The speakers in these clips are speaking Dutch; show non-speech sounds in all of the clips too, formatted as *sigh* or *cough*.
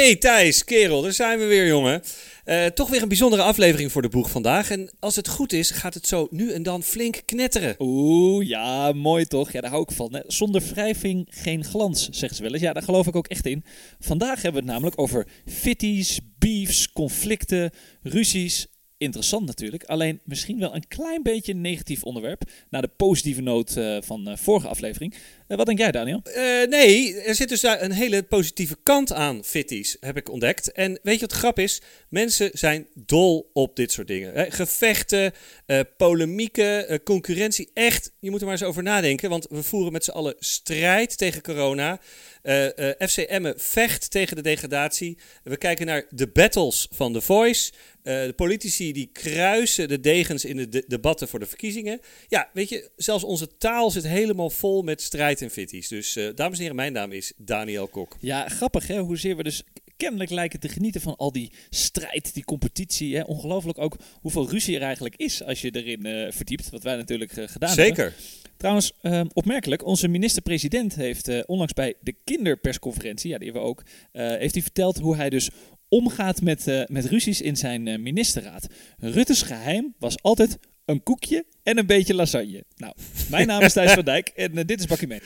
Hey Thijs, kerel, daar zijn we weer, jongen. Uh, toch weer een bijzondere aflevering voor de boeg vandaag. En als het goed is, gaat het zo nu en dan flink knetteren. Oeh, ja, mooi toch? Ja, daar hou ik van. Zonder wrijving geen glans, zeggen ze wel eens. Ja, daar geloof ik ook echt in. Vandaag hebben we het namelijk over fitties, beefs, conflicten, ruzies interessant natuurlijk. Alleen misschien wel een klein beetje negatief onderwerp. Na de positieve noot uh, van de vorige aflevering. Uh, wat denk jij, Daniel? Uh, nee, er zit dus een hele positieve kant aan fitties, heb ik ontdekt. En weet je wat grap is? Mensen zijn dol op dit soort dingen. Hè? Gevechten, polemieken, concurrentie. Echt, je moet er maar eens over nadenken. Want we voeren met z'n allen strijd tegen corona. FC Emmen vecht tegen de degradatie. We kijken naar de battles van The Voice. Uh, de politici die kruisen de degens in de debatten voor de verkiezingen. Ja, weet je, zelfs onze taal zit helemaal vol met strijd en fitties. Dus uh, dames en heren, mijn naam is Daniel Kok. Ja, grappig hè, hoezeer we dus kennelijk lijken te genieten van al die strijd, die competitie. Hè. Ongelooflijk ook hoeveel ruzie er eigenlijk is als je erin uh, verdiept. Wat wij natuurlijk gedaan Zeker. hebben. Zeker. Trouwens, uh, opmerkelijk, onze minister-president heeft onlangs bij de kinderpersconferentie, ja, die hebben we ook, heeft hij verteld hoe hij dus omgaat met, met ruzies in zijn ministerraad. Rutte's geheim was altijd een koekje en een beetje lasagne. Nou, mijn naam is Thijs van Dijk en uh, dit is Bakkie Mee.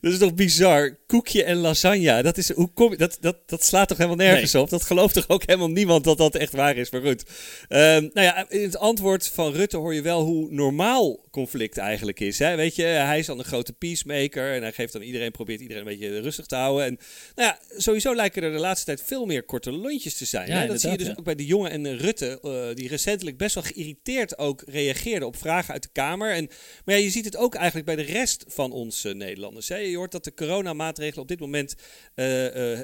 Dat is toch bizar? Koekje en lasagne. Dat, is, hoe kom, dat, dat, dat slaat toch helemaal nergens nee. op? Dat gelooft toch ook helemaal niemand dat dat echt waar is? Maar goed. Um, nou ja, in het antwoord van Rutte hoor je wel hoe normaal conflict eigenlijk is. Hè? Weet je, hij is dan een grote peacemaker en hij geeft dan iedereen, probeert iedereen een beetje rustig te houden. En nou ja, sowieso lijken er de laatste tijd veel meer korte lontjes te zijn. Ja, hè? Dat zie je dus ja. ook bij de jongen en Rutte, uh, die recentelijk best wel geïrriteerd ook op vragen uit de Kamer. En, maar ja, je ziet het ook eigenlijk bij de rest van uh, Nederlanders. Je hoort dat de coronamaatregelen op dit moment uh,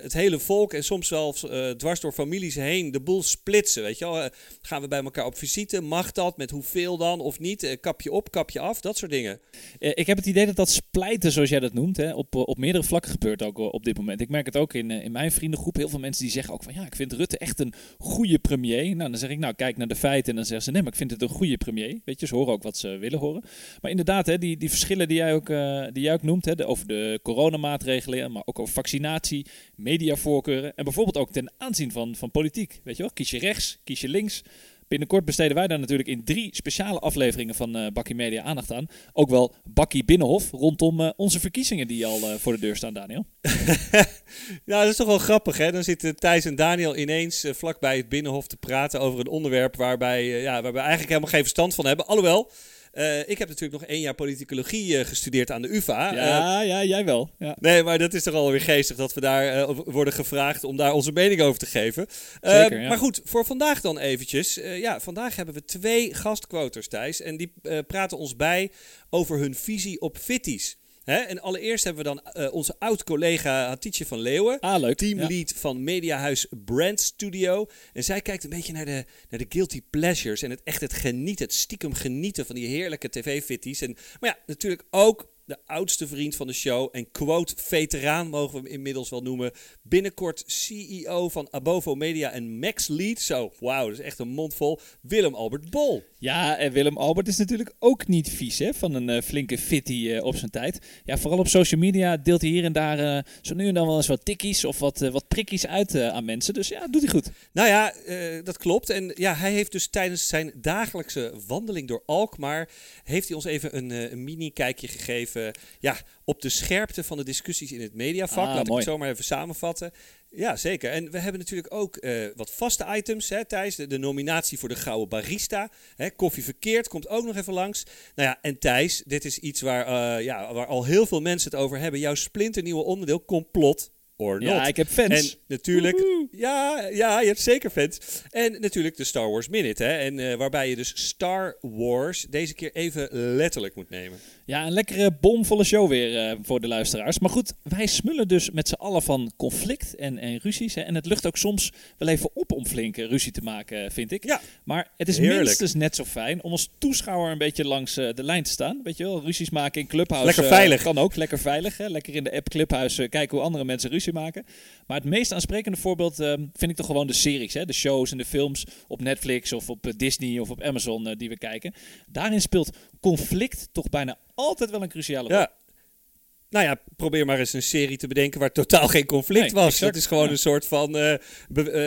het hele volk en soms zelfs dwars door families heen de boel splitsen. Weet je wel? gaan we bij elkaar op visite? Mag dat? Met hoeveel dan? Of niet? kap je op? Kap je af? Dat soort dingen. ik heb het idee dat dat splijten, zoals jij dat noemt, hè, op, op meerdere vlakken gebeurt ook op dit moment. Ik merk het ook in, in mijn vriendengroep. Heel veel mensen die zeggen ook van ja, ik vind Rutte echt een goede premier. Nou, dan zeg ik nou, kijk naar de feiten en dan zeggen ze nee, maar ik vind het een goede premier. Weet ze horen ook wat ze willen horen. Maar inderdaad, hè, die, die verschillen die jij ook, uh, die jij ook noemt, hè, de, over de coronamaatregelen, maar ook over vaccinatie, mediavoorkeuren en bijvoorbeeld ook ten aanzien van, van politiek. Weet je wel, kies je rechts, kies je links. Binnenkort besteden wij daar natuurlijk in drie speciale afleveringen van uh, Bakkie Media aandacht aan. Ook wel Bakkie Binnenhof rondom uh, onze verkiezingen die al uh, voor de deur staan, Daniel. *laughs* nou, dat is toch wel grappig, hè? Dan zitten Thijs en Daniel ineens vlakbij het Binnenhof te praten over een onderwerp waarbij, ja, waar we eigenlijk helemaal geen verstand van hebben. Alhoewel, uh, ik heb natuurlijk nog één jaar politicologie uh, gestudeerd aan de UvA. Ja, uh, ja jij wel. Ja. Nee, maar dat is toch alweer geestig dat we daar worden gevraagd om daar onze mening over te geven. Zeker, ja. Maar goed, voor vandaag dan eventjes. ja, vandaag hebben we twee gastquoters, Thijs. En die praten ons bij over hun visie op fitties. Hè? En allereerst hebben we dan uh, onze oud-collega Hatice van Leeuwen. Ah, leuk. Teamlead ja. van Mediahuis Brand Studio. En zij kijkt een beetje naar de, naar de guilty pleasures. En het echt het genieten, het stiekem genieten van die heerlijke tv-fitties. En, maar ja, natuurlijk ook de oudste vriend van de show en quote-veteraan mogen we hem inmiddels wel noemen. Binnenkort CEO van Abovo Media en Max Lead. Zo, wauw, dat is echt een mond vol. Willem Albert Bol. Ja, en Willem Albert is natuurlijk ook niet vies hè, van een uh, flinke fitty uh, op zijn tijd. Ja, vooral op social media deelt hij hier en daar uh, zo nu en dan wel eens wat tikkies of wat, wat prikkies uit aan mensen. Dus ja, doet hij goed. Nou ja, dat klopt. En ja, hij heeft dus tijdens zijn dagelijkse wandeling door Alkmaar... heeft hij ons even een, een mini-kijkje gegeven... ja, op de scherpte van de discussies in het mediavak. Ah, Laat mooi. ik het zomaar even samenvatten. Ja, zeker. En we hebben natuurlijk ook uh, wat vaste items, hè, Thijs. De, de, nominatie voor de Gouden Barista. Hè, koffie verkeerd komt ook nog even langs. Nou ja, en Thijs, dit is iets waar, uh, ja, waar al heel veel mensen het over hebben. Jouw splinternieuwe onderdeel, complot or not. Ja, ik heb fans. En natuurlijk, ja, ja, je hebt zeker fans. En natuurlijk de Star Wars Minute, hè. En uh, waarbij je dus Star Wars deze keer even letterlijk moet nemen. Ja, een lekkere bomvolle show weer uh, voor de luisteraars. Maar goed, wij smullen dus met z'n allen van conflict en, en ruzies. Hè. En het lucht ook soms wel even op om flinke ruzie te maken, vind ik. Ja, maar het is heerlijk. minstens net zo fijn om als toeschouwer een beetje langs uh, de lijn te staan. Weet je wel, ruzies maken in Clubhouse. Lekker veilig. kan ook, lekker veilig. Hè. Lekker in de app Clubhouse kijken hoe andere mensen ruzie maken. Maar het meest aansprekende voorbeeld vind ik toch gewoon de series. Hè? De shows en de films op Netflix of op Disney of op Amazon die we kijken. Daarin speelt conflict toch bijna altijd wel een cruciale rol. Ja. Nou ja, probeer maar eens een serie te bedenken waar totaal geen conflict was. Exact. Dat is gewoon een soort van uh,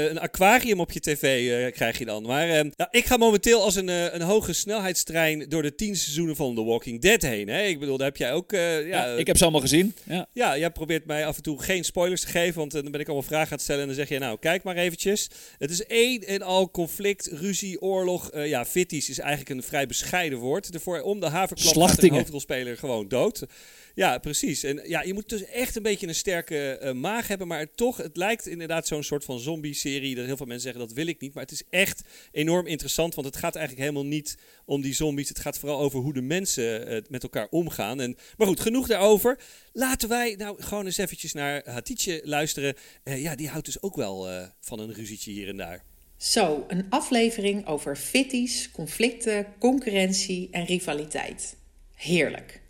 een aquarium op je tv uh, krijg je dan. Maar nou, ik ga momenteel als een, een hoge snelheidstrein door de tien seizoenen van The Walking Dead heen. Hè? Ik bedoel, daar heb jij ook... ja, ja, ik heb ze allemaal gezien. Ja. ja, jij probeert mij af en toe geen spoilers te geven, want dan ben ik allemaal vragen aan het stellen en dan zeg je, nou, kijk maar eventjes. Het is één en al conflict, ruzie, oorlog. ja, fitties is eigenlijk een vrij bescheiden woord. Ervoor om de haverklap gaat een hoofdrolspeler gewoon dood. Ja, precies. En ja, je moet dus echt een beetje een sterke uh, maag hebben. Maar toch, het lijkt inderdaad zo'n soort van zombie-serie. Dat heel veel mensen zeggen, dat wil ik niet. Maar het is echt enorm interessant. Want het gaat eigenlijk helemaal niet om die zombies. Het gaat vooral over hoe de mensen uh, met elkaar omgaan. En, maar goed, genoeg daarover. Laten wij nou gewoon eens eventjes naar Hatice luisteren. Uh, ja, die houdt dus ook wel van een ruzietje hier en daar. Zo, een aflevering over fitties, conflicten, concurrentie en rivaliteit. Heerlijk.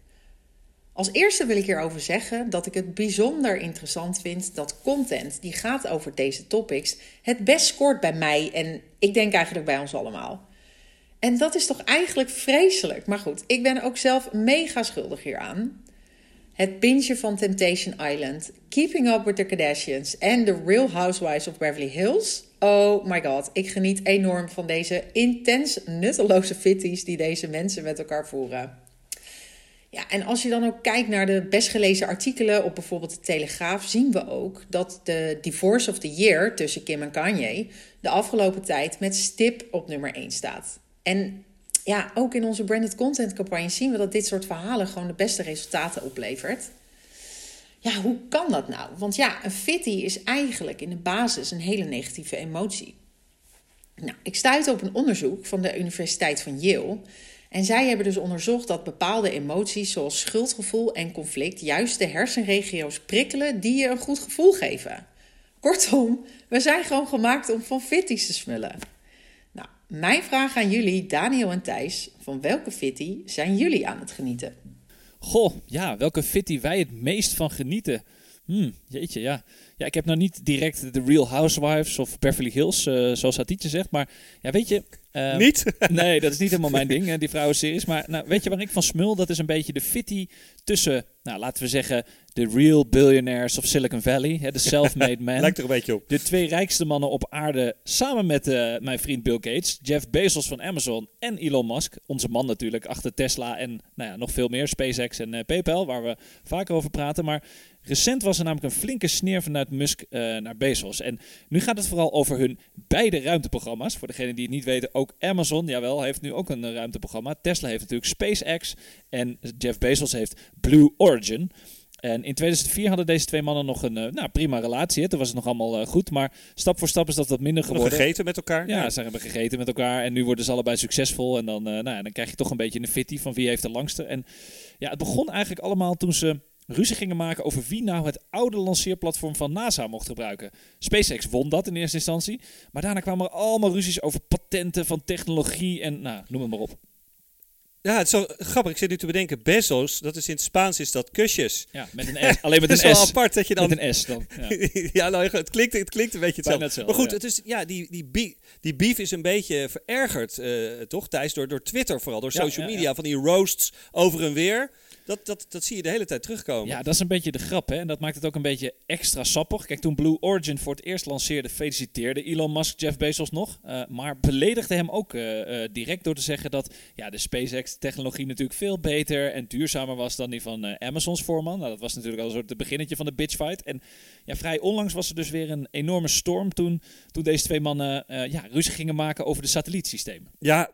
Als eerste wil ik hierover zeggen dat ik het bijzonder interessant vind dat content die gaat over deze topics het best scoort bij mij en ik denk eigenlijk bij ons allemaal. En dat is toch eigenlijk vreselijk. Maar goed, ik ben ook zelf mega schuldig hieraan. Het bingen van Temptation Island, Keeping Up with the Kardashians en The Real Housewives of Beverly Hills. Oh my god, ik geniet enorm van deze intens nutteloze fitties die deze mensen met elkaar voeren. Ja, en als je dan ook kijkt naar de best gelezen artikelen op bijvoorbeeld de Telegraaf, zien we ook dat de Divorce of the Year tussen Kim en Kanye de afgelopen tijd met stip op nummer 1 staat. En ja, ook in onze branded content campagne zien we dat dit soort verhalen gewoon de beste resultaten oplevert. Ja, hoe kan dat nou? Want ja, een fitty is eigenlijk in de basis een hele negatieve emotie. Nou, ik stuitte op een onderzoek van de Universiteit van Yale. En zij hebben dus onderzocht dat bepaalde emoties zoals schuldgevoel en conflict juist de hersenregio's prikkelen die je een goed gevoel geven. Kortom, we zijn gewoon gemaakt om van fitties te smullen. Nou, mijn vraag aan jullie, Daniel en Thijs, van welke fitty zijn jullie aan het genieten? Goh, ja, welke fitty wij het meest van genieten? Hmm, jeetje, ja. Ja, ik heb nou niet direct de Real Housewives of Beverly Hills, uh, zoals Hatice zegt. Maar ja, weet je... Uh, niet? *laughs* nee, dat is niet helemaal mijn ding, die vrouwenseries. Maar nou, weet je waar ik van smul? Dat is een beetje de fitty tussen, nou, laten we zeggen, de real billionaires of Silicon Valley. Hè, de self-made *laughs* man. Lijkt er een beetje op. De twee rijkste mannen op aarde samen met uh, mijn vriend Bill Gates. Jeff Bezos van Amazon en Elon Musk. Onze man natuurlijk achter Tesla en nou ja, nog veel meer. SpaceX en uh, PayPal, waar we vaker over praten. Maar Recent was er namelijk een flinke sneer vanuit Musk uh, naar Bezos. En nu gaat het vooral over hun beide ruimteprogramma's. Voor degenen die het niet weten, ook Amazon, jawel, heeft nu ook een uh, ruimteprogramma. Tesla heeft natuurlijk SpaceX en Jeff Bezos heeft Blue Origin. En in 2004 hadden deze twee mannen nog een uh, nou, prima relatie. Hè. Toen was het nog allemaal goed. Maar stap voor stap is dat wat minder geworden. gegeten met elkaar? Ja, ze hebben gegeten met elkaar. En nu worden ze allebei succesvol. En dan, nou ja, dan krijg je toch een beetje een fitty van wie heeft de langste. En ja, het begon eigenlijk allemaal toen ze ruzie gingen maken over wie nou het oude lanceerplatform van NASA mocht gebruiken. SpaceX won dat in eerste instantie, maar daarna kwamen er allemaal ruzies over patenten van technologie en nou, noem het maar op. Ja, het is zo grappig. Ik zit nu te bedenken. Bezos, dat is in het Spaans is dat kusjes. Ja, met een S. *laughs* Alleen met een S. Het is wel apart dat je dan... Met een S dan. Ja, *laughs* ja nou, het, klinkt, het klinkt een beetje hetzelfde. maar goed, het is, ja, die, die, beef, die beef is een beetje verergerd, uh, toch Thijs? Door, door Twitter vooral, door social media. Van die roasts over en weer. Dat, dat, dat zie je de hele tijd terugkomen. Ja, dat is een beetje de grap, hè? En dat maakt het ook een beetje extra sappig. Kijk, toen Blue Origin voor het eerst lanceerde, feliciteerde Elon Musk Jeff Bezos nog. Uh, maar beledigde hem ook uh, uh, direct door te zeggen dat ja, de SpaceX-technologie natuurlijk veel beter en duurzamer was dan die van Amazons voorman. Nou, dat was natuurlijk al een soort het beginnetje van de bitchfight. En ja, vrij onlangs was er dus weer een enorme storm toen, toen deze twee mannen ja, ruzie gingen maken over de satellietsystemen. Ja,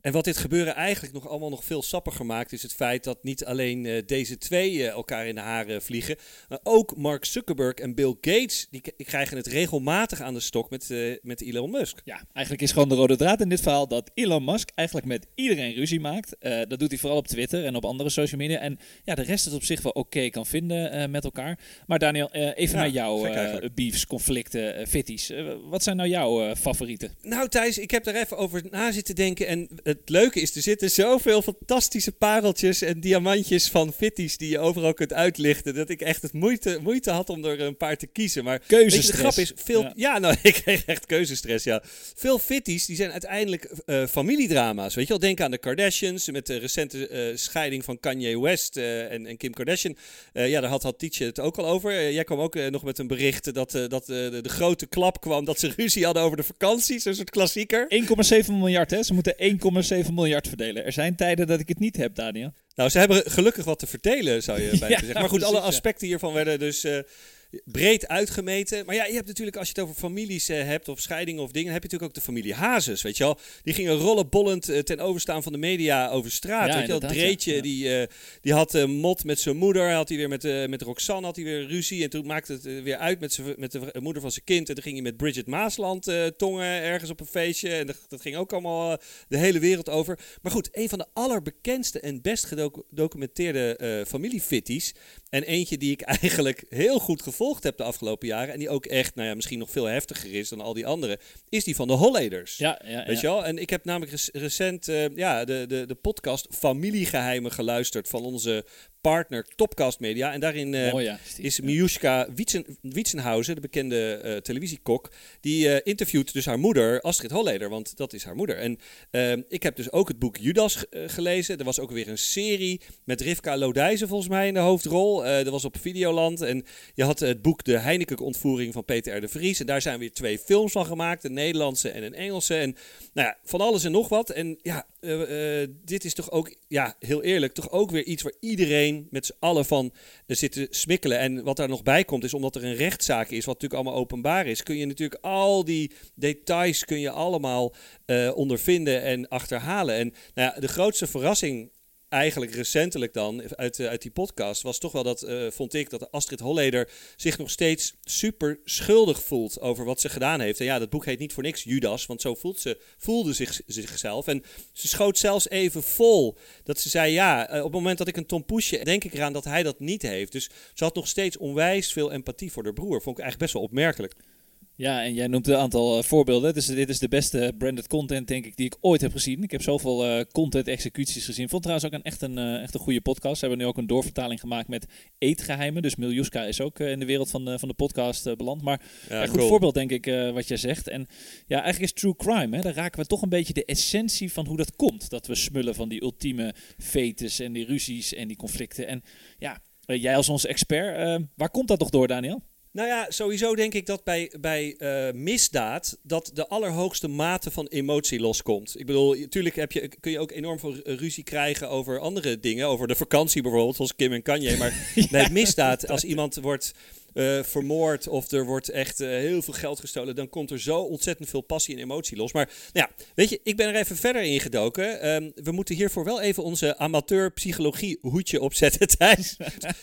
en wat dit gebeuren eigenlijk nog allemaal nog veel sappiger maakt, is het feit dat niet alleen uh, deze twee uh, elkaar in de haren vliegen, maar ook Mark Zuckerberg en Bill Gates, die krijgen het regelmatig aan de stok met, uh, met Elon Musk. Ja, eigenlijk is gewoon de rode draad in dit verhaal dat Elon Musk eigenlijk met iedereen ruzie maakt. dat doet hij vooral op Twitter en op andere social media. En ja, de rest het op zich wel oké kan vinden met elkaar. Maar Daniel, even ja, naar jouw beefs, conflicten, fitties. wat zijn nou jouw favorieten? Nou Thijs, ik heb daar even over na zitten denken en het leuke is, er zitten zoveel fantastische pareltjes en diamantjes van fitties die je overal kunt uitlichten. Dat ik echt het moeite, moeite had om er een paar te kiezen. Maar Keuzestress. je, de grap is, veel, ja. nou, *laughs* ik kreeg echt keuzestress, ja. Veel fitties, die zijn uiteindelijk eh, familiedrama's. Weet je wel, denk aan de Kardashians met de recente eh, scheiding van Kanye West eh, en, en Kim Kardashian. Ja, daar had, had Tietje het ook al over. Jij kwam ook nog met een bericht dat, dat de, de grote klap kwam dat ze ruzie hadden over de vakanties. Een soort klassieker. 1,7 miljard, hè? Ze moeten 1,7 miljard verdelen. Er zijn tijden dat ik het niet heb, Daniel. Nou, ze hebben gelukkig wat te vertellen, zou je *laughs* bijna Ja, zeggen. Maar goed, precies, alle ja. aspecten hiervan werden dus eh, breed uitgemeten. Maar ja, je hebt natuurlijk, als je het over families eh, hebt, of scheidingen of dingen, heb je natuurlijk ook de familie Hazes, weet je wel. Die gingen rollenbollend eh, ten overstaan van de media over straat. Ja, weet je wel, Dreetje, ja. Die, eh, die had mot met zijn moeder, had hij weer met, met Roxanne, had hij weer ruzie. En toen maakte het weer uit met, met de moeder van zijn kind. En toen ging hij met Bridget Maasland tongen ergens op een feestje. En dat, dat ging ook allemaal de hele wereld over. Maar goed, een van de allerbekendste en best gedocumenteerde familiefitties. En eentje die ik *laughs* eigenlijk heel goed gevolgd heb de afgelopen jaren. En die ook echt, nou ja, misschien nog veel heftiger is dan al die andere. Is die van de Holleders. Ja, ja, Weet je wel? En ik heb namelijk rec- recent eh, ja, de, de, de podcast Familiegeheimen geluisterd van onze partner Topcast Media. En daarin eh, ja. is Miushka Wietsen, Wietsenhausen, de bekende eh, televisiekok, die eh, interviewt dus haar moeder, Astrid Holleder, want dat is haar moeder. En ik heb dus ook het boek Judas ge- gelezen. Er was ook weer een serie met Rivka Lodijzen volgens mij in de hoofdrol. Dat was op Videoland. En je had het boek De Heineken-ontvoering van Peter R. de Vries. En daar zijn weer twee films van gemaakt, een Nederlandse en een Engelse. En nou ja, van alles en nog wat. En ja, dit is toch ook, ja, heel eerlijk, toch ook weer iets waar iedereen met z'n allen van eh, zit te smikkelen. En wat daar nog bij komt, is omdat er een rechtszaak is, wat natuurlijk allemaal openbaar is, kun je natuurlijk al die details kun je allemaal eh, ondervinden en achterhalen. En nou ja, de grootste verrassing eigenlijk recentelijk dan uit, eh, uit die podcast was toch wel dat, eh, vond ik, dat Astrid Holleder zich nog steeds super schuldig voelt over wat ze gedaan heeft. En ja, dat boek heet niet voor niks Judas, want zo voelt ze, voelde zich, zichzelf. En ze schoot zelfs even vol dat ze zei, ja, eh, op het moment dat ik een Tom Poesje, denk ik eraan dat hij dat niet heeft. Dus ze had nog steeds onwijs veel empathie voor haar broer. Vond ik eigenlijk best wel opmerkelijk. Ja, en jij noemt een aantal eh, voorbeelden. Dus dit is de beste branded content, denk ik, die ik ooit heb gezien. Ik heb zoveel eh, content-executies gezien. Vond trouwens ook een, echt, een, eh, echt een goede podcast. Ze hebben nu ook een doorvertaling gemaakt met eetgeheimen. Dus Miljuska is ook in de wereld van de, van de podcast beland. Maar ja, goed cool. voorbeeld, denk ik, wat jij zegt. En ja, eigenlijk is true crime. Hè? Daar raken we toch een beetje de essentie van hoe dat komt. Dat we smullen van die ultieme fetes en die ruzies en die conflicten. En ja, jij als onze expert, waar komt dat toch door, Daniel? Nou ja, sowieso denk ik dat bij, bij eh, misdaad dat de allerhoogste mate van emotie loskomt. Ik bedoel, natuurlijk heb je, kun je ook enorm veel ruzie krijgen over andere dingen. Over de vakantie bijvoorbeeld, zoals Kim en Kanye. Maar *laughs* bij misdaad, als iemand wordt eh, vermoord of er wordt echt eh, heel veel geld gestolen, dan komt er zo ontzettend veel passie en emotie los. Maar nou ja, weet je, ik ben er even verder in gedoken. Ehm, we moeten hiervoor wel even onze amateur psychologie hoedje opzetten, *laughs* Thijs.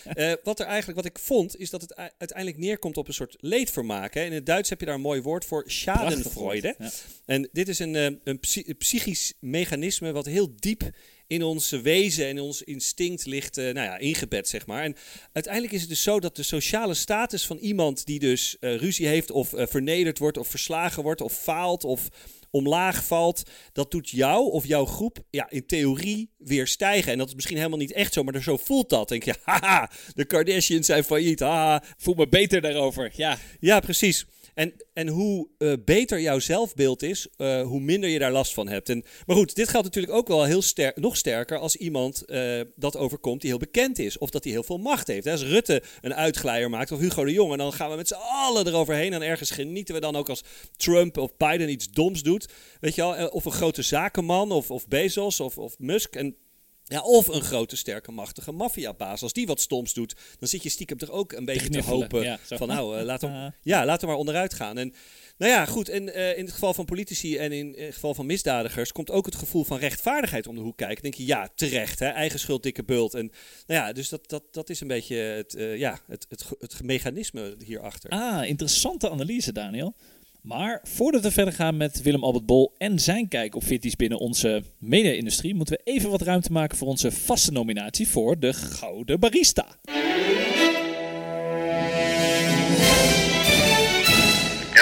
Eh, wat er eigenlijk, wat ik vond, is dat het uiteindelijk neerkomt op een soort leedvermaak. Hè. In het Duits heb je daar een mooi woord voor, schadenfreude. Ja. En dit is een, een psy- psychisch mechanisme wat heel diep in ons wezen en ons instinct ligt eh, nou ja, ingebed, zeg maar. En uiteindelijk is het dus zo dat de sociale status van iemand die dus eh, ruzie heeft of eh, vernederd wordt of verslagen wordt of faalt of omlaag valt, dat doet jou of jouw groep ja, in theorie weer stijgen. En dat is misschien helemaal niet echt zo, maar zo voelt dat. Denk je, *laughs* haha, de Kardashians zijn failliet, haha. Voel me beter daarover. Ja, Ja, precies. En, en hoe eh, beter jouw zelfbeeld is, eh, hoe minder je daar last van hebt. En, maar goed, dit geldt natuurlijk ook wel heel sterk, nog sterker als iemand eh, dat overkomt die heel bekend is. Of dat hij heel veel macht heeft. Als Rutte een uitglijer maakt, of Hugo de Jong, en dan gaan we met z'n allen eroverheen. En ergens genieten we dan ook als Trump of Biden iets doms doet. Weet je wel, of een grote zakenman, of, of Bezos, of, of Musk. En ja, of een grote, sterke, machtige maffiabaas. Als die wat stoms doet, dan zit je stiekem toch ook een beetje te hopen ja, van nou, eh, laat, hem, *laughs* ja, laat hem maar onderuit gaan. En nou ja, goed. En eh, in het geval van politici en in het geval van misdadigers komt ook het gevoel van rechtvaardigheid om de hoek kijken. Dan denk je, ja, terecht, hè, eigen schuld, dikke bult. En nou ja, dus dat, dat, dat is een beetje het, eh, ja, het, het, het, het mechanisme hierachter. Ah, interessante analyse, Daniel. Maar voordat we verder gaan met Willem Albert Bol en zijn kijk op fitties binnen onze media-industrie, moeten we even wat ruimte maken voor onze vaste nominatie voor de Gouden Barista. De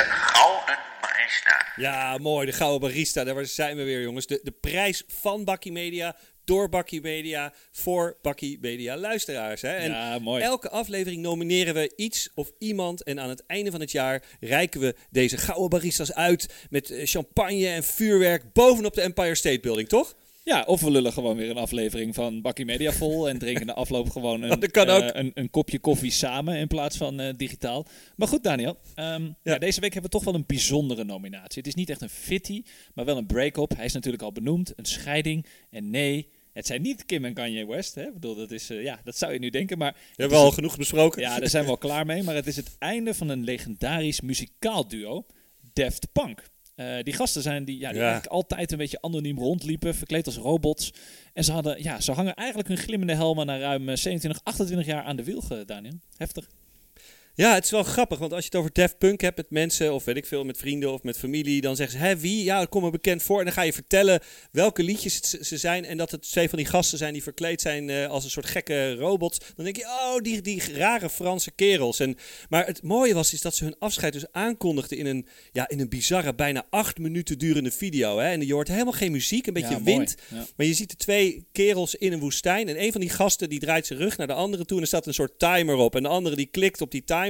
Gouden Barista. Ja, mooi. De Gouden Barista. Daar zijn we weer, jongens. De, de prijs van Bakkie Media door Bakkie Media voor Bakkie Media luisteraars. Hè? En Ja, mooi. elke aflevering nomineren we iets of iemand. En aan het einde van het jaar reiken we deze Gouden Baristas uit met eh, champagne en vuurwerk bovenop de Empire State Building, toch? Ja, of we lullen gewoon weer een aflevering van Bakkie Media vol en drinken de afloop gewoon *laughs* een, Dat kan eh, een, een kopje koffie samen in plaats van eh, digitaal. Maar goed, Daniel. ehm, ja. deze week hebben we toch wel een bijzondere nominatie. Het is niet echt een fitty, maar wel een break-up. Hij is natuurlijk al benoemd, een scheiding. En nee, het zijn niet Kim en Kanye West. Hè? Ik bedoel, dat, is, eh, ja, dat zou je nu denken, maar... We hebben we al genoeg besproken. Ja, daar zijn we al klaar mee. Maar het is het einde van een legendarisch muzikaal duo, Daft Punk. Eh, die gasten zijn die, ja, die Ja. eigenlijk altijd een beetje anoniem rondliepen, verkleed als robots. En ze, hadden, ja, ze hangen eigenlijk hun glimmende helmen na ruim eh, 27, 28 jaar aan de wiel, ge- Daniel. Heftig. Ja, het is wel grappig, want als je het over Daft Punk hebt met mensen, of weet ik veel, met vrienden of met familie, dan zeggen ze, hè, wie? Ja, komt me bekend voor. En dan ga je vertellen welke liedjes het ze zijn en dat het twee van die gasten zijn die verkleed zijn eh, als een soort gekke robots. Dan denk je, oh, die, die rare Franse kerels. En, maar het mooie was is dat ze hun afscheid dus aankondigden in een, ja, in een bizarre, bijna acht minuten durende video. Hè? En je hoort helemaal geen muziek, een beetje Ja, wind. Ja. Maar je ziet de twee kerels in een woestijn. En een van die gasten die draait zijn rug naar de andere toe. En er staat een soort timer op. En de andere die klikt op die timer.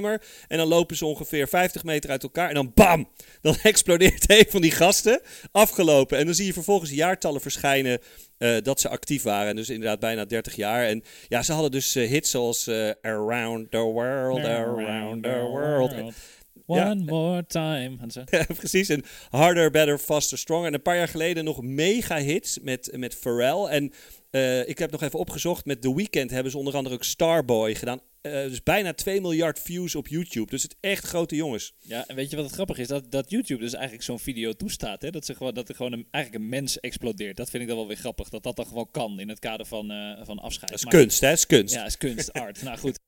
En dan lopen ze ongeveer 50 meter uit elkaar. En dan bam! Dan *laughs* explodeert een van die gasten. Afgelopen. En dan zie je vervolgens jaartallen verschijnen. eh, dat ze actief waren. Dus inderdaad bijna 30 jaar. En ja, ze hadden dus eh, hits zoals eh, Around the World, Around the World. One Ja. more time. *laughs* Ja, precies. En Harder, Better, Faster, Stronger. En een paar jaar geleden nog mega hits met, met Pharrell. En eh, ik heb nog even opgezocht. Met The Weeknd hebben ze onder andere ook Starboy gedaan. Eh, dus bijna 2 miljard views op YouTube. Dus het echt grote jongens. Ja, en weet je wat het grappig is? Dat, dat YouTube dus eigenlijk zo'n video toestaat. Hè? Dat, ze gewoon, dat er gewoon een, eigenlijk een mens explodeert. Dat vind ik dan wel weer grappig. Dat dat dan gewoon kan in het kader van, eh, van afscheid. Dat is Maar- kunst, hè? Dat is kunst. Ja, is kunst, *laughs* art. nou goed.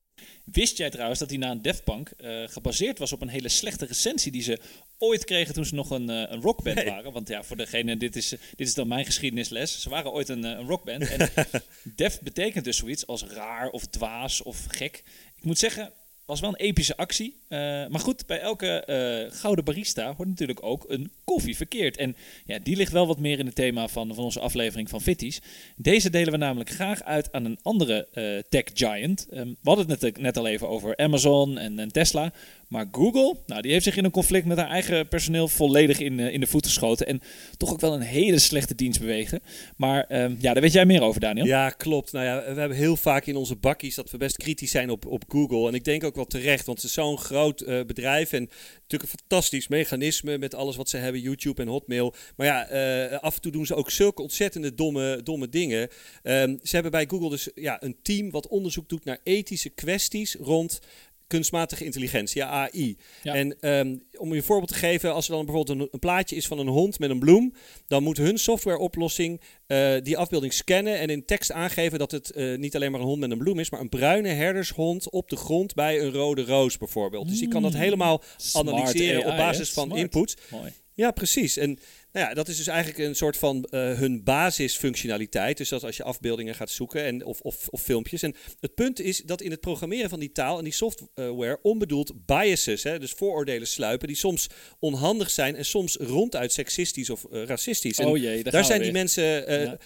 Wist jij trouwens dat hij na een Daft Punk eh, gebaseerd was op een hele slechte recensie die ze ooit kregen toen ze nog een, eh, een rockband Nee. waren? Want ja, voor degene, dit is, dit is dan mijn geschiedenisles. Ze waren ooit een, eh, een rockband. En *laughs* Def betekent dus zoiets als raar of dwaas of gek. Ik moet zeggen, was wel een epische actie. Eh, maar goed, bij elke eh, gouden barista hoort natuurlijk ook een koffie verkeerd. En ja, die ligt wel wat meer in het thema van, van onze aflevering van Fitties. Deze delen we namelijk graag uit aan een andere eh, tech giant. Ehm, we hadden het net, net al even over Amazon en, en Tesla. Maar Google, nou, die heeft zich in een conflict met haar eigen personeel volledig in, eh, in de voet geschoten. En toch ook wel een hele slechte dienst bewegen. Maar ehm, ja, daar weet jij meer over, Daniel. Ja, klopt. Nou ja, we hebben heel vaak in onze bakkies dat we best kritisch zijn op, op Google. En ik denk ook wel terecht, want het is zo'n groot eh, bedrijf. En natuurlijk een fantastisch mechanisme met alles wat ze hebben, YouTube en Hotmail. Maar ja, eh, af en toe doen ze ook zulke ontzettende domme, domme dingen. Ehm, ze hebben bij Google dus ja, een team wat onderzoek doet naar ethische kwesties rond kunstmatige intelligentie, ja, AI. Ja. En ehm, om je een voorbeeld te geven, als er dan bijvoorbeeld een, een plaatje is van een hond met een bloem, dan moet hun softwareoplossing eh, die afbeelding scannen en in tekst aangeven dat het eh, niet alleen maar een hond met een bloem is, maar een bruine herdershond op de grond bij een rode roos bijvoorbeeld. Dus die kan dat Mm. helemaal Smart analyseren op basis hè? van Smart. input. Mooi. Ja, precies. En nou ja, dat is dus eigenlijk een soort van eh, hun basisfunctionaliteit. Dus dat als je afbeeldingen gaat zoeken en, of, of, of filmpjes. En het punt is dat in het programmeren van die taal en die software onbedoeld biases, hè, dus vooroordelen sluipen, die soms onhandig zijn en soms ronduit seksistisch of eh, racistisch. En Oh jee, daar, daar gaan we zijn die weer. mensen. eh, Ja.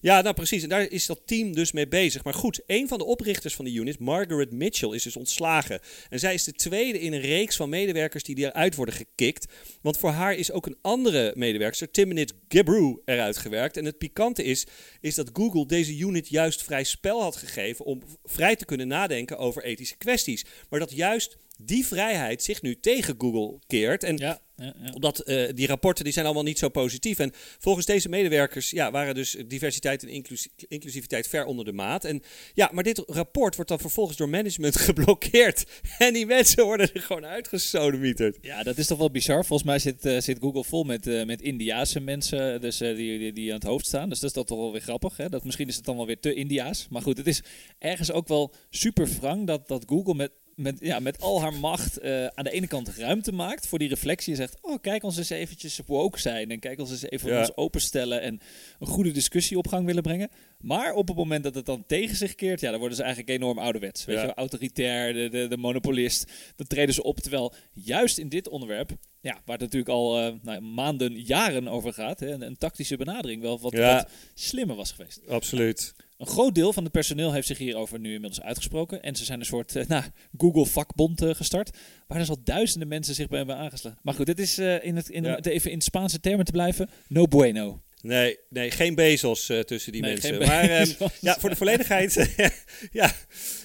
ja. nou precies. En daar is dat team dus mee bezig. Maar goed, een van de oprichters van de unit, Margaret Mitchell, is dus ontslagen. En zij is de tweede in een reeks van medewerkers die eruit worden gekikt. Want voor haar is ook een andere medewerker, Timonit Gebru, eruit gewerkt. En het pikante is, is dat Google deze unit juist vrij spel had gegeven om vrij te kunnen nadenken over ethische kwesties. Maar dat juist die vrijheid zich nu tegen Google keert. En Ja, ja, ja. omdat eh, die rapporten die zijn allemaal niet zo positief. En volgens deze medewerkers ja, waren dus diversiteit en inclus- inclusiviteit ver onder de maat. En ja, maar dit rapport wordt dan vervolgens door management *laughs* geblokkeerd. En die mensen worden er gewoon uitgesodemieterd. Ja, dat is toch wel bizar. Volgens mij zit, eh, zit Google vol met, eh, met Indiaanse mensen dus, die, die, die aan het hoofd staan. Dus dat is dat toch wel weer grappig. Hè? Dat, misschien is het dan wel weer te Indiaas. Maar goed, het is ergens ook wel super wrang dat, dat Google met, met, ja, met al haar macht eh, aan de ene kant ruimte maakt voor die reflectie. En zegt, oh kijk ons eens eventjes woke zijn. En kijk ons eens even Ja. ons openstellen en een goede discussie op gang willen brengen. Maar op het moment dat het dan tegen zich keert, ja, dan worden ze eigenlijk enorm ouderwets. Weet Ja. je, autoritair, de, de, de monopolist. Dan treden ze op. Terwijl juist in dit onderwerp, ja, waar het natuurlijk al eh, nou, maanden, jaren over gaat, hè, een, een tactische benadering wel wat, Ja. wat slimmer was geweest. Absoluut. Een groot deel van het personeel heeft zich hierover nu inmiddels uitgesproken. En ze zijn een soort eh, *laughs* nou, Google-vakbond eh, gestart. Waar dus al duizenden mensen zich bij hebben aangesloten. Maar goed, dit is eh, in het, in, Ja. het even in Spaanse termen te blijven. No bueno. Nee, nee, geen Bezos eh, tussen die Nee, mensen. maar ehm, ja, voor de volledigheid. *laughs* ja,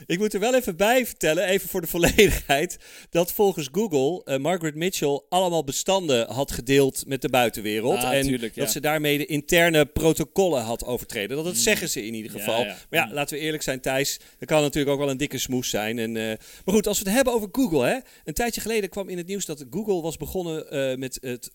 ik moet er wel even bij vertellen, even voor de volledigheid, dat volgens Google eh, Margaret Mitchell allemaal bestanden had gedeeld met de buitenwereld. Ah, en tuurlijk, ja. dat ze daarmee de interne protocollen had overtreden. Dat, dat zeggen ze in ieder geval. ja. Maar ja, Mm. laten we eerlijk zijn, Thijs. Dat kan natuurlijk ook wel een dikke smoes zijn. En, eh, maar goed, als we het hebben over Google. Hè, een tijdje geleden kwam in het nieuws dat Google was begonnen met het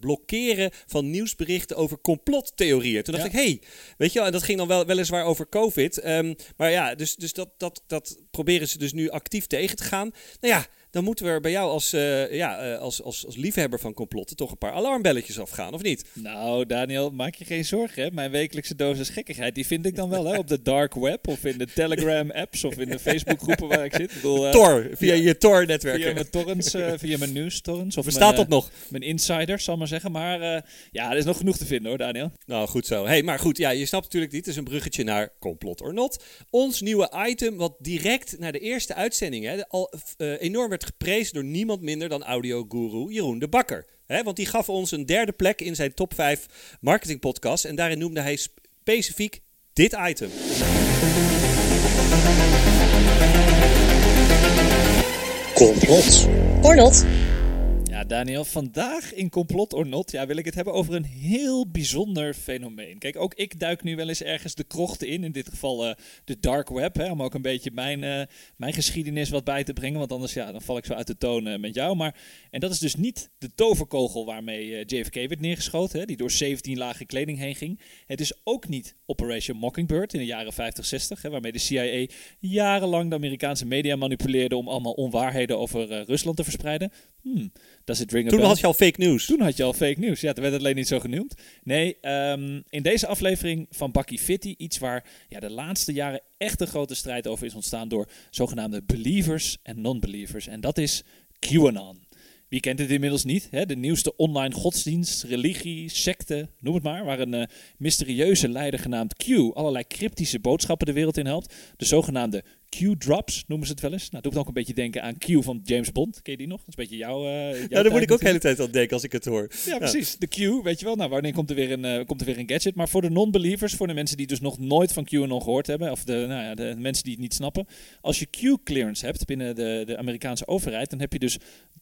blokkeren van nieuwsberichten over complottheorieën. Toen dacht Ja. ik, hé, hey, weet je wel, en dat ging dan wel weliswaar over COVID. Ehm, maar ja, dus, dus dat, dat, dat proberen ze dus nu actief tegen te gaan. Nou ja, dan moeten we er bij jou als, eh, ja, eh, als, als, als liefhebber van complotten toch een paar alarmbelletjes afgaan, of niet? Nou, Daniel, maak je geen zorgen. Hè? Mijn wekelijkse dosis gekkigheid, die vind ik dan wel hè? op de dark web of in de Telegram-apps of in de Facebook-groepen waar ik zit. Ik bedoel, eh, Tor, via je Tor-netwerk. Via mijn torrents, via mijn nieuws-torrents. Of Bestaat mijn, dat nog? Mijn insiders, zal maar zeggen. Maar ja, er is nog genoeg te vinden hoor, Daniel. Nou, goed zo. Hey, maar goed, ja, je snapt natuurlijk niet. Het is een bruggetje naar Complot or Not. Ons nieuwe item, wat direct na de eerste uitzending hè, al enorm werd geprezen door niemand minder dan audioguru Jeroen de Bakker. Hè, want die gaf ons een derde plek in zijn top 5 marketingpodcast. En daarin noemde hij specifiek dit item. Complot. Or not. Daniel, vandaag in Complot or Not ja, wil ik het hebben over een heel bijzonder fenomeen. Kijk, ook ik duik nu wel eens ergens de krochten in, in dit geval eh, de dark web, hè, om ook een beetje mijn, eh, mijn geschiedenis wat bij te brengen, want anders ja, dan val ik zo uit de toon eh, met jou. Maar, en dat is dus niet de toverkogel waarmee JFK werd neergeschoten, hè, die door 17 lagen kleding heen ging. Het is ook niet Operation Mockingbird in de jaren 50, 60, hè, waarmee de CIA jarenlang de Amerikaanse media manipuleerde om allemaal onwaarheden over Rusland te verspreiden. Hmm, does it ring a Toen bell? had je al fake news. Toen had je al fake nieuws. Ja, toen werd het alleen niet zo genoemd. Nee, ehm, in deze aflevering van Bakkie Fitty iets waar ja, de laatste jaren echt een grote strijd over is ontstaan door zogenaamde believers en non-believers. En dat is QAnon. Wie kent het inmiddels niet? Hè? De nieuwste online godsdienst, religie, secte, noem het maar. Waar een eh, mysterieuze leider genaamd Q allerlei cryptische boodschappen de wereld in helpt. De zogenaamde Q-drops noemen ze het wel eens. Nou, doet ook een beetje denken aan Q van James Bond. Ken je die nog? Dat is een beetje jouw. eh, jouw Ja, daar moet ik ook de hele tijd aan denken als ik het hoor. Ja, precies. De Q, weet je wel. Nou, wanneer komt er weer een, eh, komt er weer een gadget? Maar voor de non-believers, voor de mensen die dus nog nooit van QAnon gehoord hebben, of de, nou ja, de mensen die het niet snappen. Als je Q-clearance hebt binnen de, de Amerikaanse overheid, dan heb je dus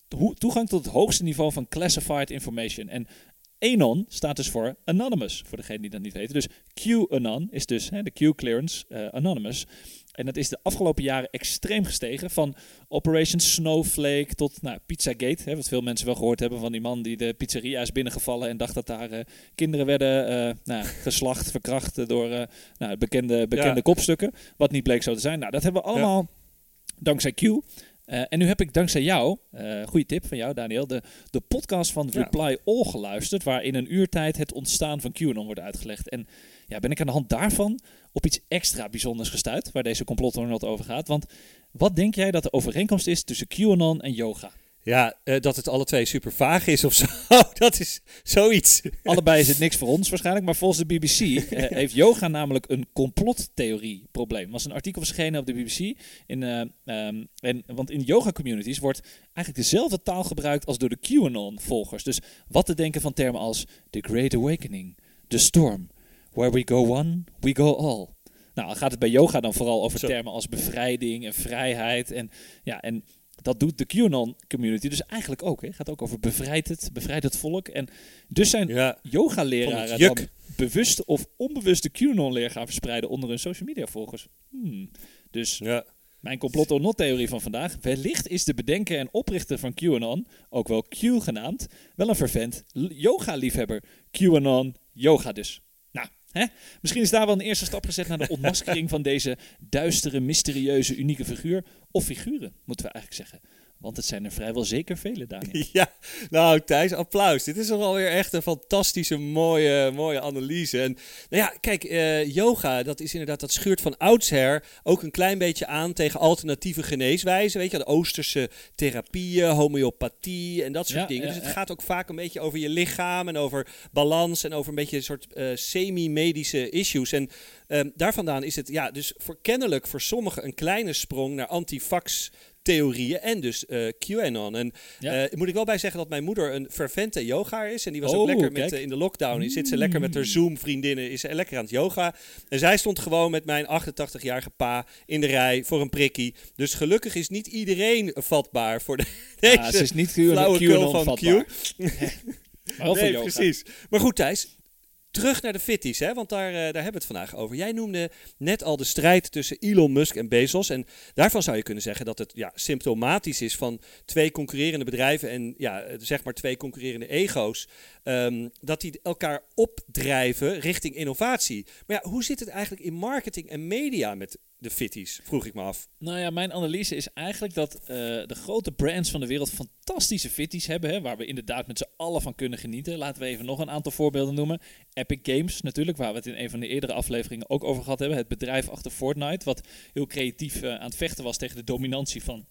toe- toegang tot het hoogste niveau van classified information. En Anon staat dus voor Anonymous, voor degene die dat niet weten. Dus QAnon is dus hè, de Q-clearance eh, Anonymous. En dat is de afgelopen jaren extreem gestegen. Van Operation Snowflake tot nou, Pizzagate. Hè, wat veel mensen wel gehoord hebben van die man die de pizzeria is binnengevallen. En dacht dat daar eh, kinderen werden eh, nou, *laughs* geslacht, verkracht door eh, nou, bekende, bekende Ja. kopstukken. Wat niet bleek zo te zijn. Nou, dat hebben we allemaal dankzij Q. En nu heb ik dankzij jou, eh goede tip van jou Daniel, de, de podcast van Ja. Reply All geluisterd. Waar in een uurtijd het ontstaan van QAnon wordt uitgelegd. En ja, ben ik aan de hand daarvan op iets extra bijzonders gestuurd. Waar deze complot over gaat. Want wat denk jij dat de overeenkomst is tussen QAnon en yoga? Ja, eh, dat het alle twee super vaag is of zo. *laughs* dat is zoiets. Allebei is het *laughs* niks voor ons waarschijnlijk, maar volgens de BBC eh, *laughs* heeft yoga namelijk een complottheorie-probleem. Er was een artikel verschenen op de BBC. In, eh, ehm, en, want in yoga-communities wordt eigenlijk dezelfde taal gebruikt als door de QAnon-volgers. Dus wat te denken van termen als The Great Awakening, The Storm, Where we go one, we go all. Nou, dan gaat het bij yoga dan vooral over Zo. termen als bevrijding en vrijheid. En, ja, en dat doet de QAnon-community dus eigenlijk ook. Het gaat ook over bevrijd het, bevrijd het volk. En dus zijn Ja, yoga-leraren dan bewust of onbewust de QAnon-leer gaan verspreiden onder hun social media volgers. Hmm. Dus ja. mijn complot or not theorie van vandaag. Wellicht is de bedenker en oprichter van QAnon, ook wel Q genaamd, wel een vervent yoga-liefhebber. QAnon, yoga dus. Hè? misschien is daar wel een eerste stap gezet naar de ontmaskering van deze duistere, mysterieuze, unieke figuur. Of figuren, moeten we eigenlijk zeggen. Want het zijn er vrijwel zeker vele, Daniel. *laughs* Ja, nou Thijs, applaus. Dit is toch alweer echt een fantastische, mooie, mooie analyse. En nou ja, kijk, eh, yoga, dat is inderdaad, dat schuurt van oudsher ook een klein beetje aan tegen alternatieve geneeswijzen. Weet je, de Oosterse therapieën, homeopathie en dat soort Ja, dingen. ja, dus het ja. gaat ook vaak een beetje over je lichaam en over balans en over een beetje een soort eh, semi-medische issues. En ehm, daar vandaan is het, ja, dus voor kennelijk voor sommigen een kleine sprong naar antivax theorieën en dus eh, QAnon. En Ja. eh, moet ik wel bij zeggen dat mijn moeder een fervente yogaar is. En die was ook Oh, lekker met, eh, in de lockdown. Zit ze lekker met haar Zoom-vriendinnen, is ze lekker aan het yoga. En zij stond gewoon met mijn 88-jarige pa in de rij voor een prikkie. Dus gelukkig is niet iedereen vatbaar voor de, *laughs* deze ze is niet QAnon van vatbaar. *laughs* Q. Nee, yoga. precies. Maar goed, Thijs. Terug naar de fitties, hè? want daar, eh, daar hebben we het vandaag over. Jij noemde net al de strijd tussen Elon Musk en Bezos. En daarvan zou je kunnen zeggen dat het ja, symptomatisch is van twee concurrerende bedrijven en ja, eh, zeg maar twee concurrerende ego's. ehm, dat die elkaar opdrijven richting innovatie. Maar ja, hoe zit het eigenlijk in marketing en media met de fitties? Vroeg ik me af. Nou ja, mijn analyse is eigenlijk dat eh, de grote brands van de wereld fantastische fitties hebben. Hè, waar we inderdaad met z'n allen van kunnen genieten. Laten we even nog een aantal voorbeelden noemen. Epic Games natuurlijk, waar we het in een van de eerdere afleveringen ook over gehad hebben. Het bedrijf achter Fortnite, wat heel creatief eh, aan het vechten was tegen de dominantie van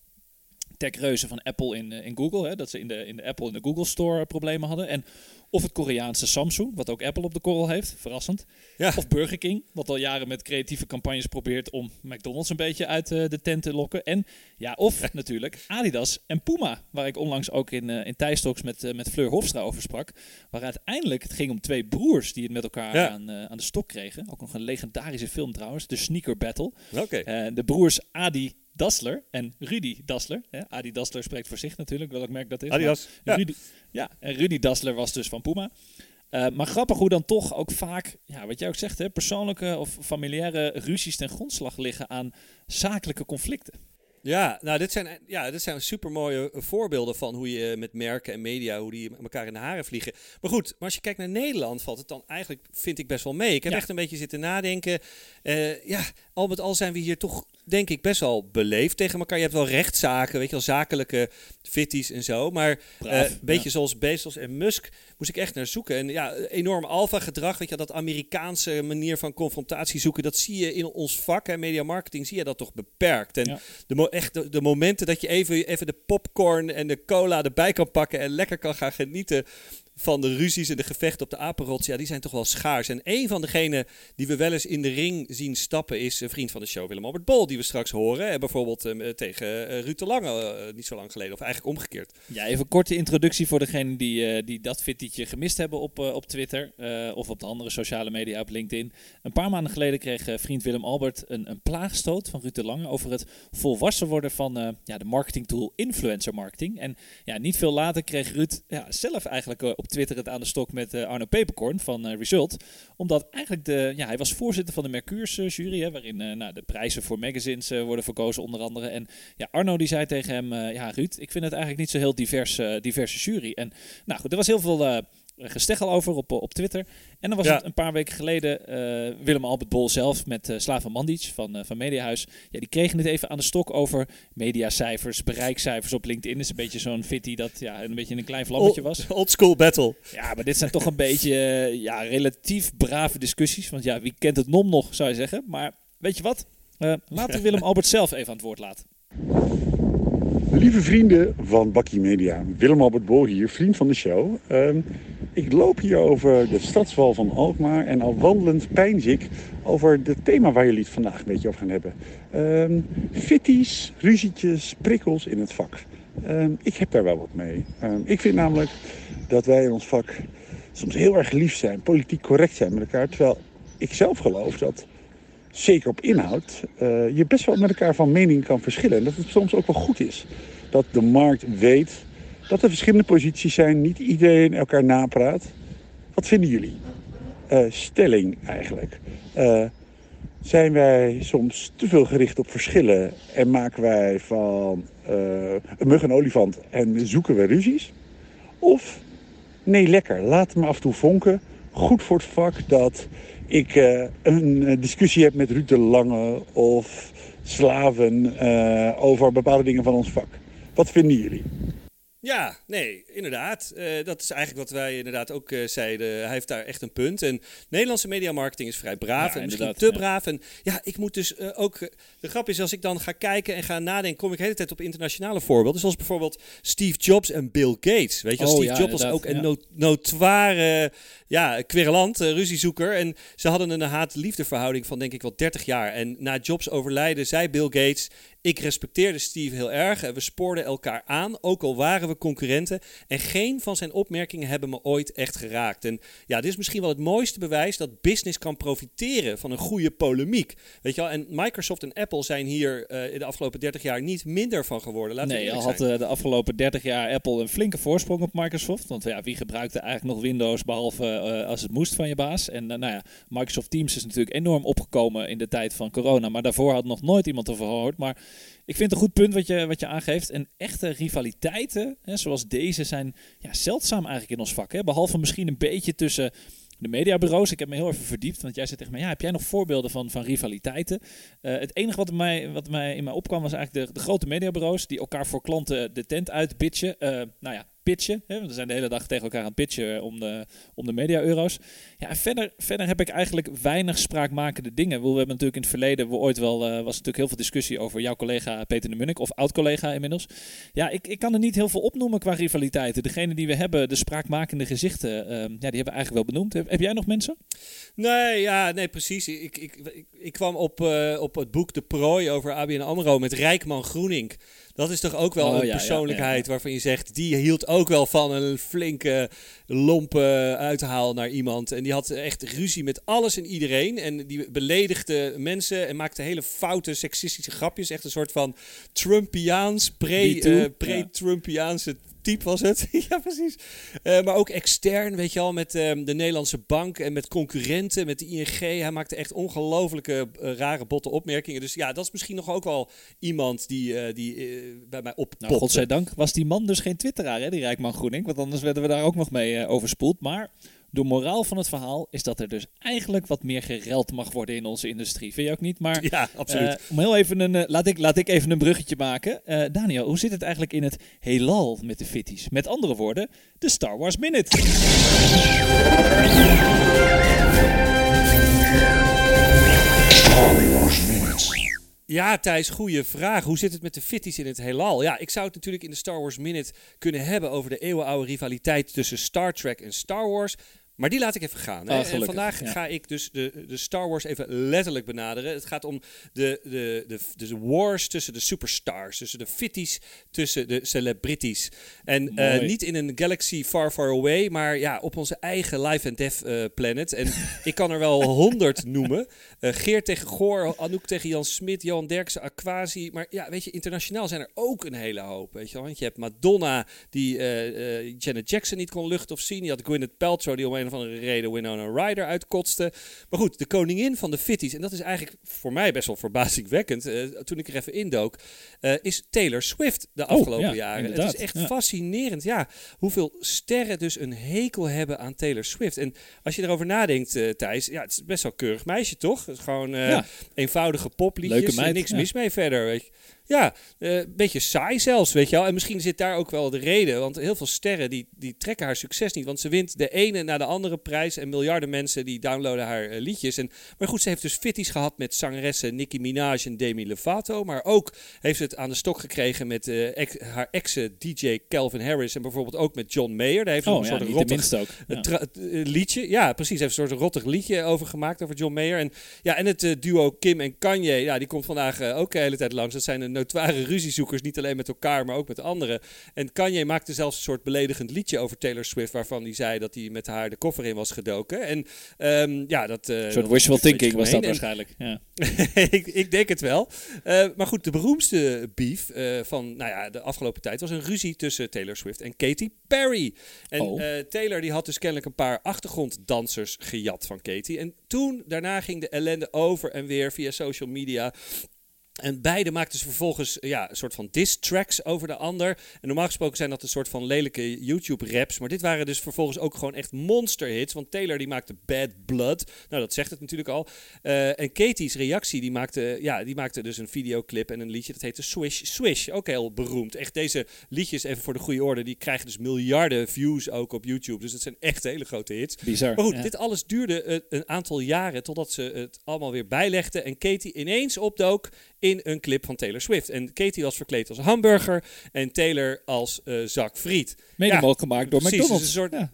techreuzen van Apple in, eh, in Google. Hè, dat ze in de, in de Apple en de Google Store problemen hadden. En of het Koreaanse Samsung, wat ook Apple op de korrel heeft. Verrassend. Ja. Of Burger King, wat al jaren met creatieve campagnes probeert om McDonald's een beetje uit eh, de tent te lokken. En ja, of natuurlijk Adidas en Puma, waar ik onlangs ook in, eh in met, met Fleur Hofstra over sprak. Waar uiteindelijk het ging om twee broers die het met elkaar Ja. aan, aan de stok kregen. Ook nog een legendarische film trouwens, de Sneaker Battle. Oké. De broers Adi Dassler en Rudy Dassler. Hè? Adi Dassler spreekt voor zich natuurlijk, welk merk dat is. Adidas. Ja. Rudy, ja, en Rudy Dassler was dus van Puma. Eh, maar grappig hoe dan toch ook vaak, ja, wat jij ook zegt, hè, persoonlijke of familiaire ruzies ten grondslag liggen aan zakelijke conflicten. Ja, nou, dit zijn, ja, dit zijn super mooie voorbeelden van hoe je met merken en media, hoe die elkaar in de haren vliegen. Maar goed, maar als je kijkt naar Nederland, valt het dan eigenlijk, vind ik best wel mee. Ik heb Ja. echt een beetje zitten nadenken. Eh, ja, al met al zijn we hier toch, denk ik, best wel beleefd tegen elkaar. Je hebt wel rechtszaken, weet je wel, zakelijke fitties en zo. Maar Braaf, eh, een beetje ja. zoals Bezos en Musk moest ik echt naar zoeken. En ja, enorm alfa gedrag, weet je, dat Amerikaanse manier van confrontatie zoeken, dat zie je in ons vak, hè, media marketing, zie je dat toch beperkt. En Ja. de, echt de, de momenten dat je even, even de popcorn en de cola erbij kan pakken en lekker kan gaan genieten van de ruzies en de gevechten op de apenrots, ja, die zijn toch wel schaars. En een van degenen die we wel eens in de ring zien stappen is een vriend van de show, Willem-Albert Bol, die we straks horen. En bijvoorbeeld eh, tegen eh, Ruud de Lange, eh, niet zo lang geleden, of eigenlijk omgekeerd. Ja, even een korte introductie voor degenen die, die dat fittietje gemist hebben op, op Twitter of op de andere sociale media op LinkedIn. Een paar maanden geleden kreeg vriend Willem Albert een, een plaagstoot van Ruud de Lange over het volwassen worden van ja, de marketingtool influencer marketing. En ja, niet veel later kreeg Ruud ja, zelf eigenlijk op Twitter het aan de stok met eh, Arno Peperkorn van eh, Result. Omdat eigenlijk de, ja, hij was voorzitter van de Mercurs jury, hè, waarin eh, nou, de prijzen voor magazines worden verkozen onder andere. En ja, Arno die zei tegen hem, ja Ruud, ik vind het eigenlijk niet zo heel divers, diverse jury. En nou goed, er was heel veel gesteggel over op, eh, op Twitter. En dan was Ja. het een paar weken geleden eh, Willem Albert Bol zelf met uh, Slaven Mandic van, eh, van Mediahuis. Ja, die kregen het even aan de stok over mediacijfers, bereikcijfers op LinkedIn. is een beetje zo'n fitty dat ja, een beetje een klein vlammetje was. Old, old school battle. Ja, maar dit zijn toch een beetje eh, ja, relatief brave discussies. Want ja, wie kent het nom nog, zou je zeggen. Maar weet je wat? Eh, laten we Willem Albert zelf even aan het woord laten. Lieve vrienden van Bakkie Media, Willem-Albert Bol hier, vriend van de show. Ehm, ik loop hier over de stadswal van Alkmaar en al wandelend pijns ik over het thema waar jullie het vandaag een beetje over gaan hebben. Ehm fitties, ruzietjes, prikkels in het vak. Ehm, ik heb daar wel wat mee. Ehm, ik vind namelijk dat wij in ons vak soms heel erg lief zijn, politiek correct zijn met elkaar. Terwijl ik zelf geloof dat zeker op inhoud, eh, je best wel met elkaar van mening kan verschillen. En dat het soms ook wel goed is dat de markt weet dat er verschillende posities zijn, niet iedereen elkaar napraat. Wat vinden jullie? Eh, stelling eigenlijk. Eh, zijn wij soms te veel gericht op verschillen en maken wij van eh, een mug een olifant en zoeken we ruzies? Of nee, lekker, laat me af en toe vonken. Goed voor het vak dat ik een discussie heb met Ruud de Lange of slaven over bepaalde dingen van ons vak. Wat vinden jullie? Ja, nee, inderdaad. Uh, dat is eigenlijk wat wij inderdaad ook uh, zeiden. Hij heeft daar echt een punt. En Nederlandse mediamarketing is vrij braaf ja, en misschien te ja. braaf. En ja, ik moet dus uh, ook... de grap is, als ik dan ga kijken en ga nadenken... kom ik de hele tijd op internationale voorbeelden. Zoals bijvoorbeeld Steve Jobs en Bill Gates. Weet je, oh, Steve ja, Jobs was ook een no notoire ja, querelant, ruziezoeker. En ze hadden een haat-liefdeverhouding van denk ik wel 30 jaar. En na Jobs overlijden zei Bill Gates... Ik respecteerde Steve heel erg en we spoorden elkaar aan, ook al waren we concurrenten. En geen van zijn opmerkingen hebben me ooit echt geraakt. En ja, dit is misschien wel het mooiste bewijs dat business kan profiteren van een goede polemiek. Weet je wel, en Microsoft en Apple zijn hier uh, in de afgelopen 30 jaar niet minder van geworden. Laten nee, al had uh, de afgelopen 30 jaar Apple een flinke voorsprong op Microsoft. Want ja, wie gebruikte eigenlijk nog Windows behalve als het moest van je baas? En nou ja, Microsoft Teams is natuurlijk enorm opgekomen in de tijd van corona. Maar daarvoor had nog nooit iemand ervan gehoord. Maar ik vind het een goed punt wat je, wat je aangeeft. En echte rivaliteiten, hè, zoals deze, zijn ja, zeldzaam eigenlijk in ons vak. Hè? Behalve misschien een beetje tussen de mediabureaus. Ik heb me heel even verdiept, want jij zei tegen mij, ja, heb jij nog voorbeelden van, van rivaliteiten? Uh, het enige wat mij, wat mij in mij opkwam was eigenlijk de, de grote mediabureaus die elkaar voor klanten de tent uitbitchen. Uh, nou ja, Hè? We zijn de hele dag tegen elkaar aan het pitchen om de, om de media-euro's. Ja, en verder, verder heb ik eigenlijk weinig spraakmakende dingen. We hebben natuurlijk in het verleden, we ooit wel, uh, was natuurlijk heel veel discussie over jouw collega Peter de Munnik, of oud-collega inmiddels. Ja, ik, ik kan er niet heel veel opnoemen qua rivaliteiten. Degene die we hebben, de spraakmakende gezichten, uh, ja, die hebben we eigenlijk wel benoemd. Heb, heb, jij nog mensen? Nee, ja, nee, precies. Ik, ik, ik, kwam op, uh, op het boek De Prooi over ABN AMRO met Rijkman Groening. Dat is toch ook wel oh, een persoonlijkheid waarvan je zegt, die hield ook wel van een flinke lompe uithaal naar iemand. En die had echt ruzie met alles en iedereen. En die beledigde mensen en maakte hele foute seksistische grapjes. Echt een soort van Trumpiaans, pre-Trumpiaanse pre type was het. *laughs* ja, precies. Uh, maar ook extern, weet je al, met um, de Nederlandse bank en met concurrenten, met de ING. Hij maakte echt ongelofelijke uh, rare botte opmerkingen. Dus ja, dat is misschien nog ook wel iemand die, uh, die bij mij op. Nou, godzijdank was die man dus geen twitteraar, hè, die Rijkman Groening. Want anders werden we daar ook nog mee overspoeld. Maar de moraal van het verhaal is dat er dus eigenlijk wat meer gereld mag worden in onze industrie. Vind je ook niet? Maar ja, absoluut. Uh, om heel even een, uh, laat, ik, laat ik even een bruggetje maken. Uh, Daniel, hoe zit het eigenlijk in het heelal met de fitties? Met andere woorden, de Star Wars Minute. Star Wars Minute. Ja, Thijs, goede vraag. Hoe zit het met de fitties in het heelal? Ja, ik zou het natuurlijk in de Star Wars Minute kunnen hebben over de eeuwenoude rivaliteit tussen Star Trek en Star Wars. Maar die laat ik even gaan. Hè. Oh, en vandaag ga ik dus de, de Star Wars even letterlijk benaderen. Het gaat om de, de, de, de wars tussen de superstars. Tussen de fitties, tussen de celebrities. En uh, niet in een galaxy far, far away. Maar ja, op onze eigen live and death uh, planet. En *laughs* ik kan er wel honderd noemen. Uh, Geert tegen Goor, Anouk tegen Jan Smit, Johan Derksen, Aquasi. Maar ja, weet je, internationaal zijn er ook een hele hoop. Weet je, wel? want je hebt Madonna, die Janet Jackson niet kon luchten of zien. Je had Gwyneth Paltrow, die om een van de reden Winona Ryder uitkotste. Maar goed, de koningin van de fitties, en dat is eigenlijk voor mij best wel verbazingwekkend, uh, toen ik er even indook, uh, is Taylor Swift de oh, afgelopen jaren. Het is echt fascinerend, ja, hoeveel sterren dus een hekel hebben aan Taylor Swift. En als je erover nadenkt, uh, Thijs, ja, het is best wel keurig meisje, toch? Het is gewoon eenvoudige popliedjes, niks mis mee verder, weet je. Ja, een uh, beetje saai zelfs, weet je wel. En misschien zit daar ook wel de reden. Want heel veel sterren die, die trekken haar succes niet. Want ze wint de ene na de andere prijs. En miljarden mensen die downloaden haar uh, liedjes. En, maar goed, ze heeft dus fitties gehad met zangeressen Nicki Minaj en Demi Lovato. Maar ook heeft ze het aan de stok gekregen met uh, ex, haar ex DJ Calvin Harris. En bijvoorbeeld ook met John Mayer. Daar heeft oh, een ja, soort rottig ook. Ja. liedje. Ja, precies. Heeft een soort rottig liedje over gemaakt over John Mayer. En, ja, en het duo Kim en Kanye. Ja, die komt vandaag ook de hele tijd langs. Dat zijn een notoire ruziezoekers, niet alleen met elkaar, maar ook met anderen. En Kanye maakte zelfs een soort beledigend liedje over Taylor Swift, waarvan hij zei dat hij met haar de koffer in was gedoken. En um, ja, dat... Uh, een soort wishful thinking was dat waarschijnlijk. Ja. *laughs* ik, ik, denk het wel. Uh, maar goed, de beroemdste beef uh, van nou ja, de afgelopen tijd was een ruzie tussen Taylor Swift en Katy Perry. En oh. Taylor die had dus kennelijk een paar achtergronddansers gejat van Katy. En toen, daarna ging de ellende over en weer via social media En beide maakten ze vervolgens ja, een soort van diss tracks over de ander. En normaal gesproken zijn dat een soort van lelijke YouTube-raps. Maar dit waren dus vervolgens ook gewoon echt monster-hits. Want Taylor die maakte Bad Blood. Nou, dat zegt het natuurlijk al. Uh, en Katie's reactie, die maakte, ja, die maakte dus een videoclip en een liedje. Dat heette Swish Swish. Ook heel beroemd. Echt deze liedjes, even voor de goede orde, die krijgen dus miljarden views ook op YouTube. Dus het zijn echt hele grote hits. Bizar. Maar goed, dit alles duurde uh, een aantal jaren totdat ze het allemaal weer bijlegden. En Katie ineens opdook in een clip van Taylor Swift. En Katie was verkleed als hamburger en Taylor als uh, zak friet. Mede ja, mogelijk gemaakt door precies, McDonald's. Dus een soort, ja.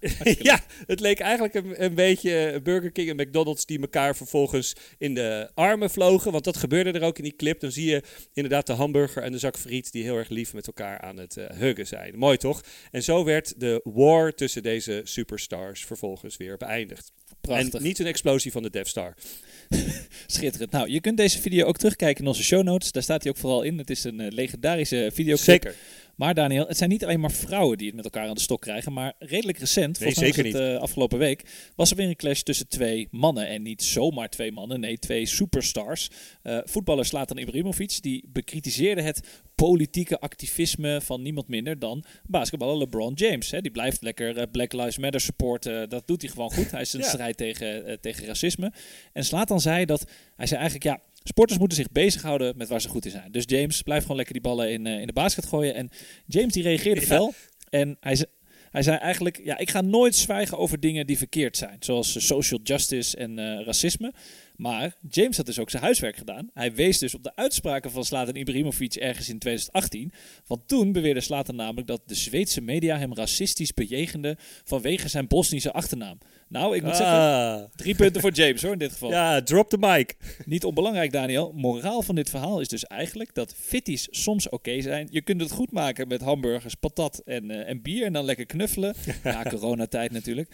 *laughs* ja, het leek eigenlijk een, een, beetje Burger King en McDonald's die elkaar vervolgens in de armen vlogen. Want dat gebeurde er ook in die clip. Dan zie je inderdaad de hamburger en de zak friet die heel erg lief met elkaar aan het uh, huggen zijn. Mooi toch? En zo werd de war tussen deze superstars vervolgens weer beëindigd. Prachtig. En niet een explosie van de Death Star. *laughs* Schitterend. Nou, je kunt deze video ook terugkijken in onze show notes. Daar staat hij ook vooral in. Het is een uh, legendarische video. Zeker. Maar Daniel, het zijn niet alleen maar vrouwen die het met elkaar aan de stok krijgen, maar redelijk recent, nee, volgens zeker mij het, uh, afgelopen week, was er weer een clash tussen twee mannen. En niet zomaar twee mannen, nee, twee superstars. Uh, voetballer Slatan Ibrahimovic, die bekritiseerde het politieke activisme van niemand minder dan basketballer LeBron James. Hè. Die blijft lekker uh, Black Lives Matter supporten, dat doet hij gewoon goed. Hij is een ja. strijd tegen, tegen racisme. En Slatan zei dat, hij zei eigenlijk, ja, Sporters moeten zich bezighouden met waar ze goed in zijn. Dus James blijft gewoon lekker die ballen in, uh, in de basket gooien. En James die reageerde ja. fel. En hij, hij zei eigenlijk, ja, ik ga nooit zwijgen over dingen die verkeerd zijn. Zoals social justice en uh, racisme. Maar James had dus ook zijn huiswerk gedaan. Hij wees dus op de uitspraken van Slatan Ibrahimovic ergens in 2018. Want toen beweerde Slatan namelijk dat de Zweedse media hem racistisch bejegende vanwege zijn Bosnische achternaam. Nou, ik moet ah. zeggen, drie punten voor James hoor in dit geval. *laughs* Ja, drop the mic. *laughs* Niet onbelangrijk Daniel. Moraal van dit verhaal is dus eigenlijk dat fitties soms oké okay zijn. Je kunt het goed maken met hamburgers, patat en, uh, en bier en dan lekker knuffelen. *laughs* ja, coronatijd natuurlijk.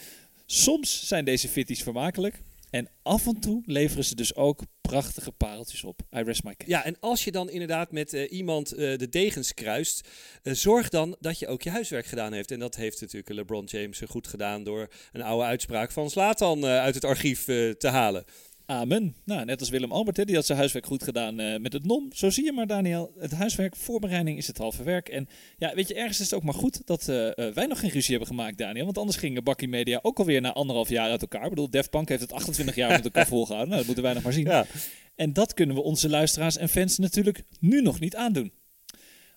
Soms zijn deze fitties vermakelijk. En af en toe leveren ze dus ook prachtige pareltjes op. I rest my case. Ja, en als je dan inderdaad met uh, iemand uh, de degens kruist, uh, zorg dan dat je ook je huiswerk gedaan heeft. En dat heeft natuurlijk LeBron James goed gedaan door een oude uitspraak van Slatan uit het archief te halen. Amen. Nou, net als Willem Albert, hè, die had zijn huiswerk goed gedaan uh, met het NOM. Zo zie je maar, Daniel. Het huiswerk, voorbereiding is het halve werk. En ja, weet je, ergens is het ook maar goed dat uh, uh, wij nog geen ruzie hebben gemaakt, Daniel. Want anders gingen Bakkie Media ook alweer na anderhalf jaar uit elkaar. Ik bedoel, Def Punk heeft het 28 jaar met elkaar *laughs* volgehouden. Nou, dat moeten wij nog maar zien. Ja. En dat kunnen we onze luisteraars en fans natuurlijk nu nog niet aandoen.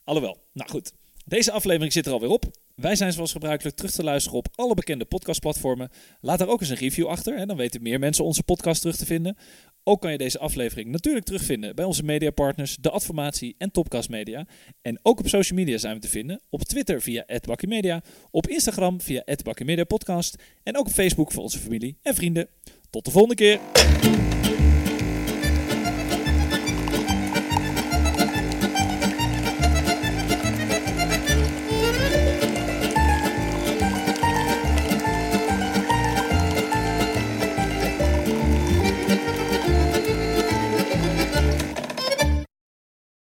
Alhoewel, nou goed. Deze aflevering zit er alweer op. Wij zijn zoals gebruikelijk terug te luisteren op alle bekende podcastplatformen. Laat daar ook eens een review achter, hè, dan weten meer mensen onze podcast terug te vinden. Ook kan je deze aflevering natuurlijk terugvinden bij onze mediapartners, De Adformatie en Topcast Media. En ook op social media zijn we te vinden. Op Twitter via @bakkimedia, op Instagram via @bakkimediapodcast en ook op Facebook voor onze familie en vrienden. Tot de volgende keer.